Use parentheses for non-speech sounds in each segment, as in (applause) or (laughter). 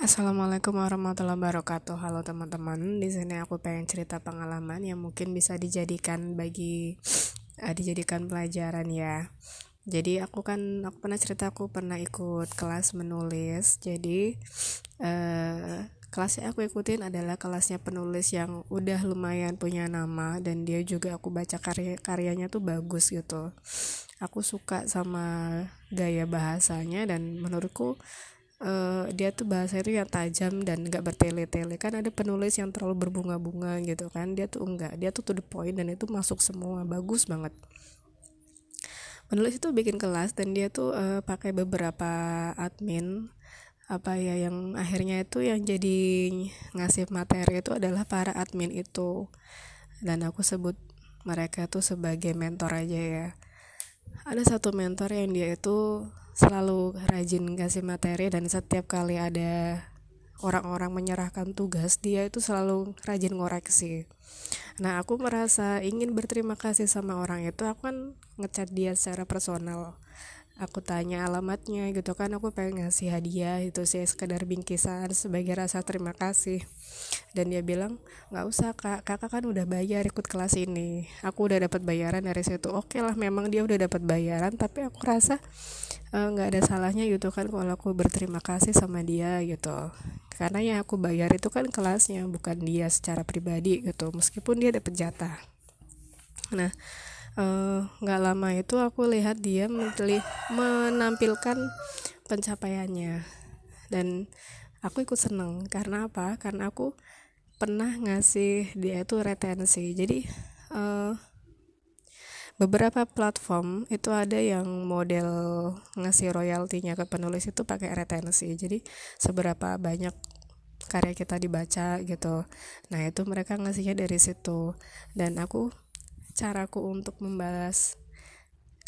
Assalamualaikum warahmatullahi wabarakatuh. Halo teman-teman, di sini aku pengen cerita pengalaman yang mungkin bisa dijadikan bagi uh, (sniffs) dijadikan pelajaran ya. Jadi aku kan aku pernah cerita aku pernah ikut kelas menulis. Jadi uh, (sniffs) kelas yang aku ikutin adalah kelasnya penulis yang udah lumayan punya nama dan dia juga aku baca karya karyanya tuh bagus gitu. Aku suka sama gaya bahasanya dan menurutku uh, dia tuh bahasa itu yang tajam dan gak bertele-tele. Kan ada penulis yang terlalu berbunga-bunga gitu kan. Dia tuh enggak. Dia tuh to the point dan itu masuk semua. Bagus banget. Penulis itu bikin kelas dan dia tuh uh, pakai beberapa admin. Apa ya yang akhirnya itu yang jadi ngasih materi itu adalah para admin itu. Dan aku sebut mereka tuh sebagai mentor aja ya ada satu mentor yang dia itu selalu rajin kasih materi dan setiap kali ada orang-orang menyerahkan tugas dia itu selalu rajin ngoreksi. Nah aku merasa ingin berterima kasih sama orang itu aku kan ngechat dia secara personal aku tanya alamatnya gitu kan aku pengen ngasih hadiah itu sih sekedar bingkisan sebagai rasa terima kasih. Dan dia bilang nggak usah kak. Kakak kan udah bayar ikut kelas ini. Aku udah dapat bayaran dari situ. Oke lah memang dia udah dapat bayaran tapi aku rasa Eh, nggak uh, ada salahnya gitu kan kalau aku berterima kasih sama dia gitu. Karena yang aku bayar itu kan kelasnya bukan dia secara pribadi gitu. Meskipun dia dapat jatah. Nah nggak uh, lama itu aku lihat dia menampilkan pencapaiannya. Dan aku ikut seneng. Karena apa? Karena aku pernah ngasih dia itu retensi. Jadi uh, beberapa platform itu ada yang model ngasih royaltinya ke penulis itu pakai retensi. Jadi seberapa banyak karya kita dibaca gitu. Nah itu mereka ngasihnya dari situ. Dan aku caraku untuk membalas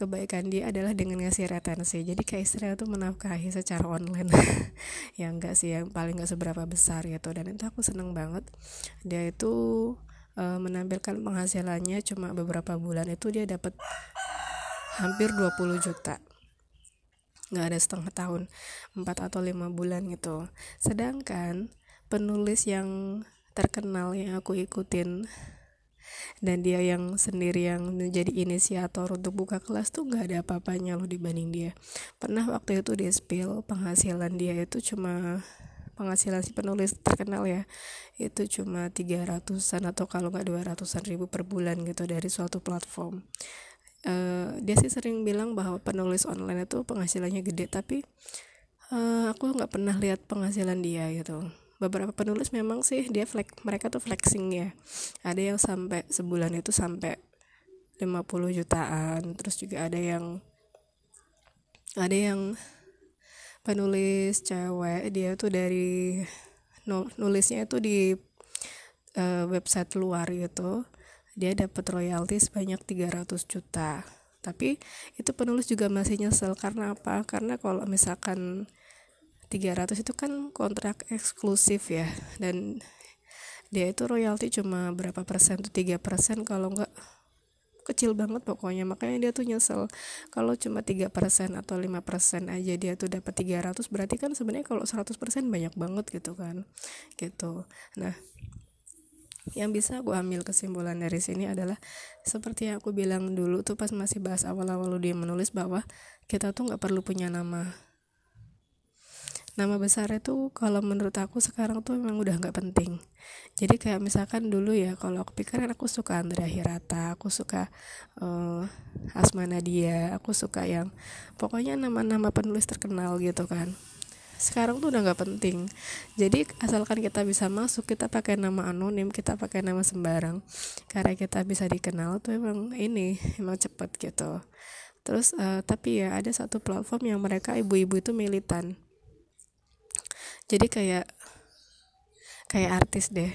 kebaikan dia adalah dengan ngasih retensi. Jadi kayak istilah itu menafkahi secara online. (laughs) Yang enggak sih yang paling enggak seberapa besar gitu. Dan itu aku seneng banget. Dia itu uh, menampilkan penghasilannya cuma beberapa bulan. Itu dia dapat hampir 20 juta. Nggak ada setengah tahun. 4 atau lima bulan gitu. Sedangkan penulis yang terkenal yang aku ikutin dan dia yang sendiri yang menjadi inisiator untuk buka kelas tuh nggak ada apa-apanya loh dibanding dia. Pernah waktu itu di spill penghasilan dia itu cuma penghasilan si penulis terkenal ya itu cuma 300an atau kalau nggak 200an ribu per bulan gitu dari suatu platform. Uh, dia sih sering bilang bahwa penulis online itu penghasilannya gede tapi uh, aku nggak pernah lihat penghasilan dia gitu beberapa penulis memang sih dia flex mereka tuh flexing ya. Ada yang sampai sebulan itu sampai 50 jutaan terus juga ada yang ada yang penulis cewek dia tuh dari nulisnya itu di uh, website luar gitu. Dia dapat royalti sebanyak 300 juta. Tapi itu penulis juga masih nyesel karena apa? Karena kalau misalkan 300 itu kan kontrak eksklusif ya. Dan dia itu royalti cuma berapa persen tuh? Tiga persen kalau enggak kecil banget pokoknya. Makanya dia tuh nyesel. Kalau cuma tiga persen atau lima persen aja dia tuh dapat 300 berarti kan sebenarnya kalau 100% banyak banget gitu kan. Gitu. Nah yang bisa aku ambil kesimpulan dari sini adalah seperti yang aku bilang dulu tuh pas masih bahas awal-awal dia menulis bahwa kita tuh nggak perlu punya nama nama besar itu kalau menurut aku sekarang tuh memang udah nggak penting. Jadi kayak misalkan dulu ya kalau aku pikir kan aku suka Andrea Hirata aku suka uh, Asma Nadia aku suka yang pokoknya nama-nama penulis terkenal gitu kan. Sekarang tuh udah nggak penting. Jadi asalkan kita bisa masuk kita pakai nama anonim kita pakai nama sembarang karena kita bisa dikenal tuh emang ini emang cepet gitu. Terus uh, tapi ya ada satu platform yang mereka ibu-ibu itu militan jadi kayak kayak artis deh.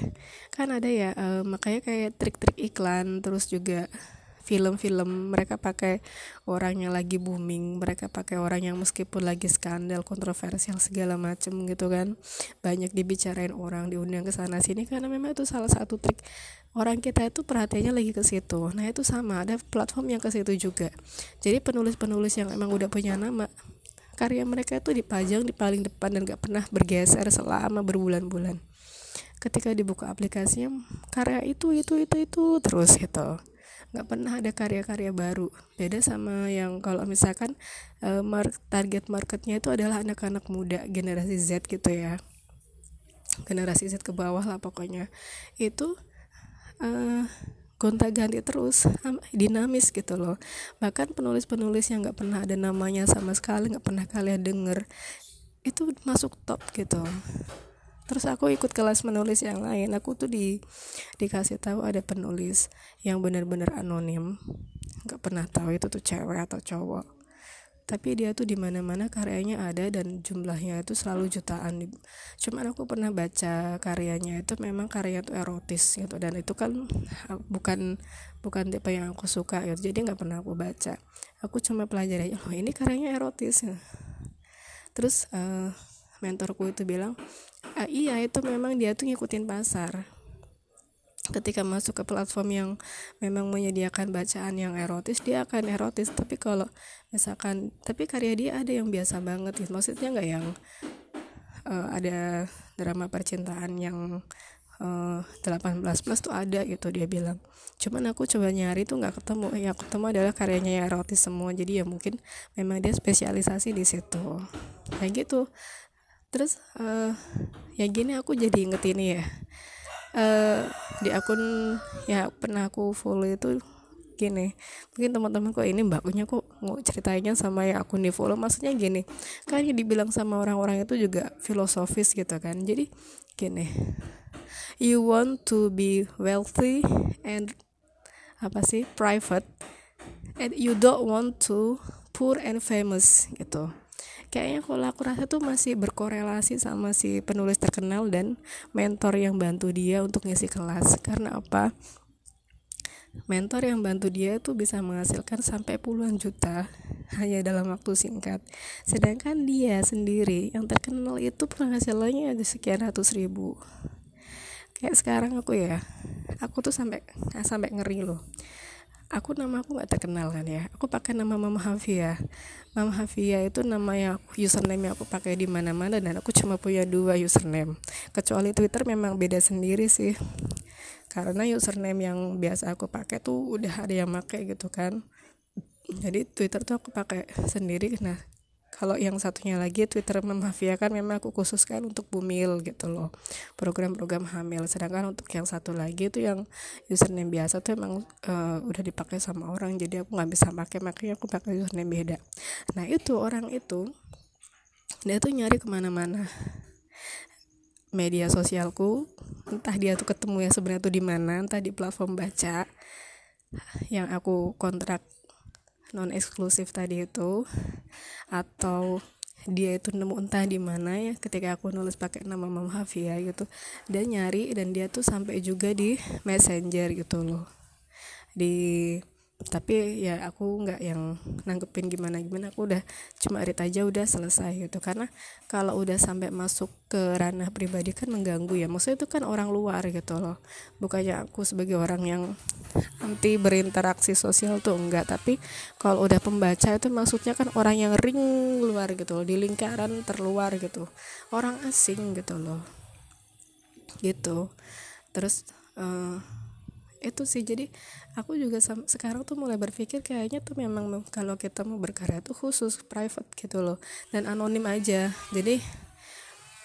Kan ada ya uh, makanya kayak trik-trik iklan terus juga film-film mereka pakai orang yang lagi booming mereka pakai orang yang meskipun lagi skandal kontroversial segala macem gitu kan. Banyak dibicarain orang diundang ke sana sini karena memang itu salah satu trik orang kita itu perhatiannya lagi ke situ. Nah itu sama ada platform yang ke situ juga. Jadi penulis-penulis yang emang udah punya nama karya mereka itu dipajang di paling depan dan gak pernah bergeser selama berbulan-bulan. Ketika dibuka aplikasinya karya itu itu itu itu terus gitu. Nggak pernah ada karya-karya baru. Beda sama yang kalau misalkan uh, target marketnya itu adalah anak-anak muda generasi Z gitu ya. Generasi Z ke bawah lah pokoknya. Itu uh, gonta ganti terus dinamis gitu loh. Bahkan penulis-penulis yang nggak pernah ada namanya sama sekali nggak pernah kalian denger itu masuk top gitu. Terus aku ikut kelas menulis yang lain aku tuh di dikasih tahu ada penulis yang benar-benar anonim. Nggak pernah tahu itu tuh cewek atau cowok tapi dia tuh di mana-mana karyanya ada dan jumlahnya itu selalu jutaan cuman aku pernah baca karyanya itu memang karya itu erotis gitu dan itu kan bukan bukan tipe yang aku suka gitu jadi nggak pernah aku baca. Aku cuma pelajari oh ini karyanya erotis. Terus uh, mentorku itu bilang ah, iya itu memang dia tuh ngikutin pasar ketika masuk ke platform yang memang menyediakan bacaan yang erotis dia akan erotis. Tapi kalau misalkan tapi karya dia ada yang biasa banget gitu. Maksudnya nggak yang uh, ada drama percintaan yang uh, 18 plus tuh ada gitu dia bilang. Cuman aku coba nyari tuh nggak ketemu. Yang ketemu adalah karyanya yang erotis semua. Jadi ya mungkin memang dia spesialisasi di situ. Kayak gitu. Terus uh, ya gini aku jadi inget ini ya uh, di akun ya pernah aku follow itu gini. Mungkin teman-teman kok ini mbaknya kok mau ceritanya sama ya akun di follow? Maksudnya gini kan yang dibilang sama orang-orang itu juga filosofis gitu kan. Jadi gini you want to be wealthy and apa sih? private and you don't want to poor and famous gitu kayaknya kalau aku rasa tuh masih berkorelasi sama si penulis terkenal dan mentor yang bantu dia untuk ngisi kelas. Karena apa? Mentor yang bantu dia itu bisa menghasilkan sampai puluhan juta hanya dalam waktu singkat. Sedangkan dia sendiri yang terkenal itu penghasilannya ada sekian ratus ribu. Kayak sekarang aku ya aku tuh sampai sampai ngeri loh aku nama aku nggak terkenal kan ya. Aku pakai nama Mama Hafia Mama Hafia itu nama yang username yang aku pakai di mana-mana dan aku cuma punya dua username. Kecuali Twitter memang beda sendiri sih. Karena username yang biasa aku pakai tuh udah ada yang pakai gitu kan. Jadi Twitter tuh aku pakai sendiri. Nah kalau yang satunya lagi Twitter Mafia kan memang aku khususkan untuk bumil gitu loh. Program-program hamil. Sedangkan untuk yang satu lagi itu yang username biasa tuh emang uh, udah dipakai sama orang. Jadi aku nggak bisa pakai makanya aku pakai username beda. Nah itu orang itu dia tuh nyari ke mana-mana. Media sosialku entah dia tuh ketemu ya sebenarnya tuh di mana entah di platform baca. Yang aku kontrak non eksklusif tadi itu atau dia itu nemu entah di mana ya ketika aku nulis pakai nama Mama Hafia gitu dia nyari dan dia tuh sampai juga di messenger gitu loh. Di tapi ya aku nggak yang nanggepin gimana gimana aku udah cuma read aja udah selesai gitu. Karena kalau udah sampai masuk ke ranah pribadi kan mengganggu ya. Maksudnya itu kan orang luar gitu loh. Bukannya aku sebagai orang yang anti berinteraksi sosial tuh enggak. Tapi kalau udah pembaca itu maksudnya kan orang yang ring luar gitu loh. Di lingkaran terluar gitu. Orang asing gitu loh. Gitu. Terus uh, itu sih jadi aku juga sekarang tuh mulai berpikir kayaknya tuh memang kalau kita mau berkarya tuh khusus private gitu loh dan anonim aja. Jadi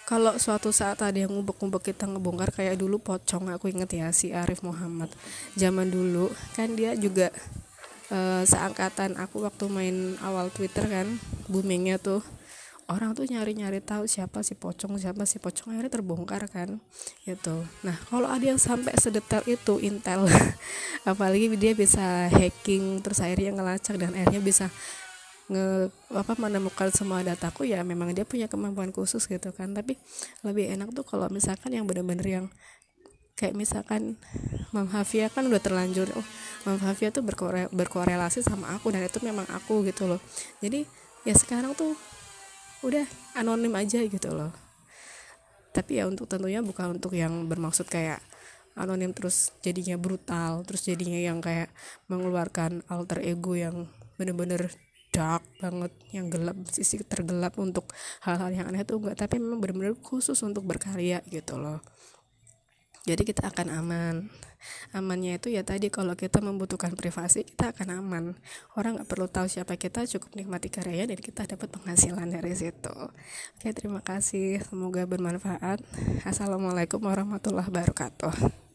kalau suatu saat ada yang ngubek-ngubek kita ngebongkar kayak dulu pocong aku inget ya si Arif Muhammad. Zaman dulu kan dia juga uh, seangkatan aku waktu main awal Twitter kan boomingnya tuh orang tuh nyari-nyari tahu siapa si pocong siapa si pocong akhirnya terbongkar kan gitu. Nah kalau ada yang sampai sedetail itu intel (laughs) apalagi dia bisa hacking terus akhirnya ngelacak dan akhirnya bisa nge apa menemukan semua dataku ya memang dia punya kemampuan khusus gitu kan. Tapi lebih enak tuh kalau misalkan yang bener-bener yang kayak misalkan Mam Hafia kan udah terlanjur oh Mam Hafia tuh berkore berkorelasi sama aku dan itu memang aku gitu loh. Jadi ya sekarang tuh udah anonim aja gitu loh. Tapi ya untuk tentunya bukan untuk yang bermaksud kayak anonim terus jadinya brutal terus jadinya yang kayak mengeluarkan alter ego yang bener-bener dark banget yang gelap sisi tergelap untuk hal-hal yang aneh itu enggak. Tapi memang benar-benar khusus untuk berkarya gitu loh jadi kita akan aman. Amannya itu ya tadi kalau kita membutuhkan privasi kita akan aman. Orang nggak perlu tahu siapa kita cukup nikmati karya dan kita dapat penghasilan dari situ. Oke terima kasih. Semoga bermanfaat. Assalamualaikum warahmatullahi wabarakatuh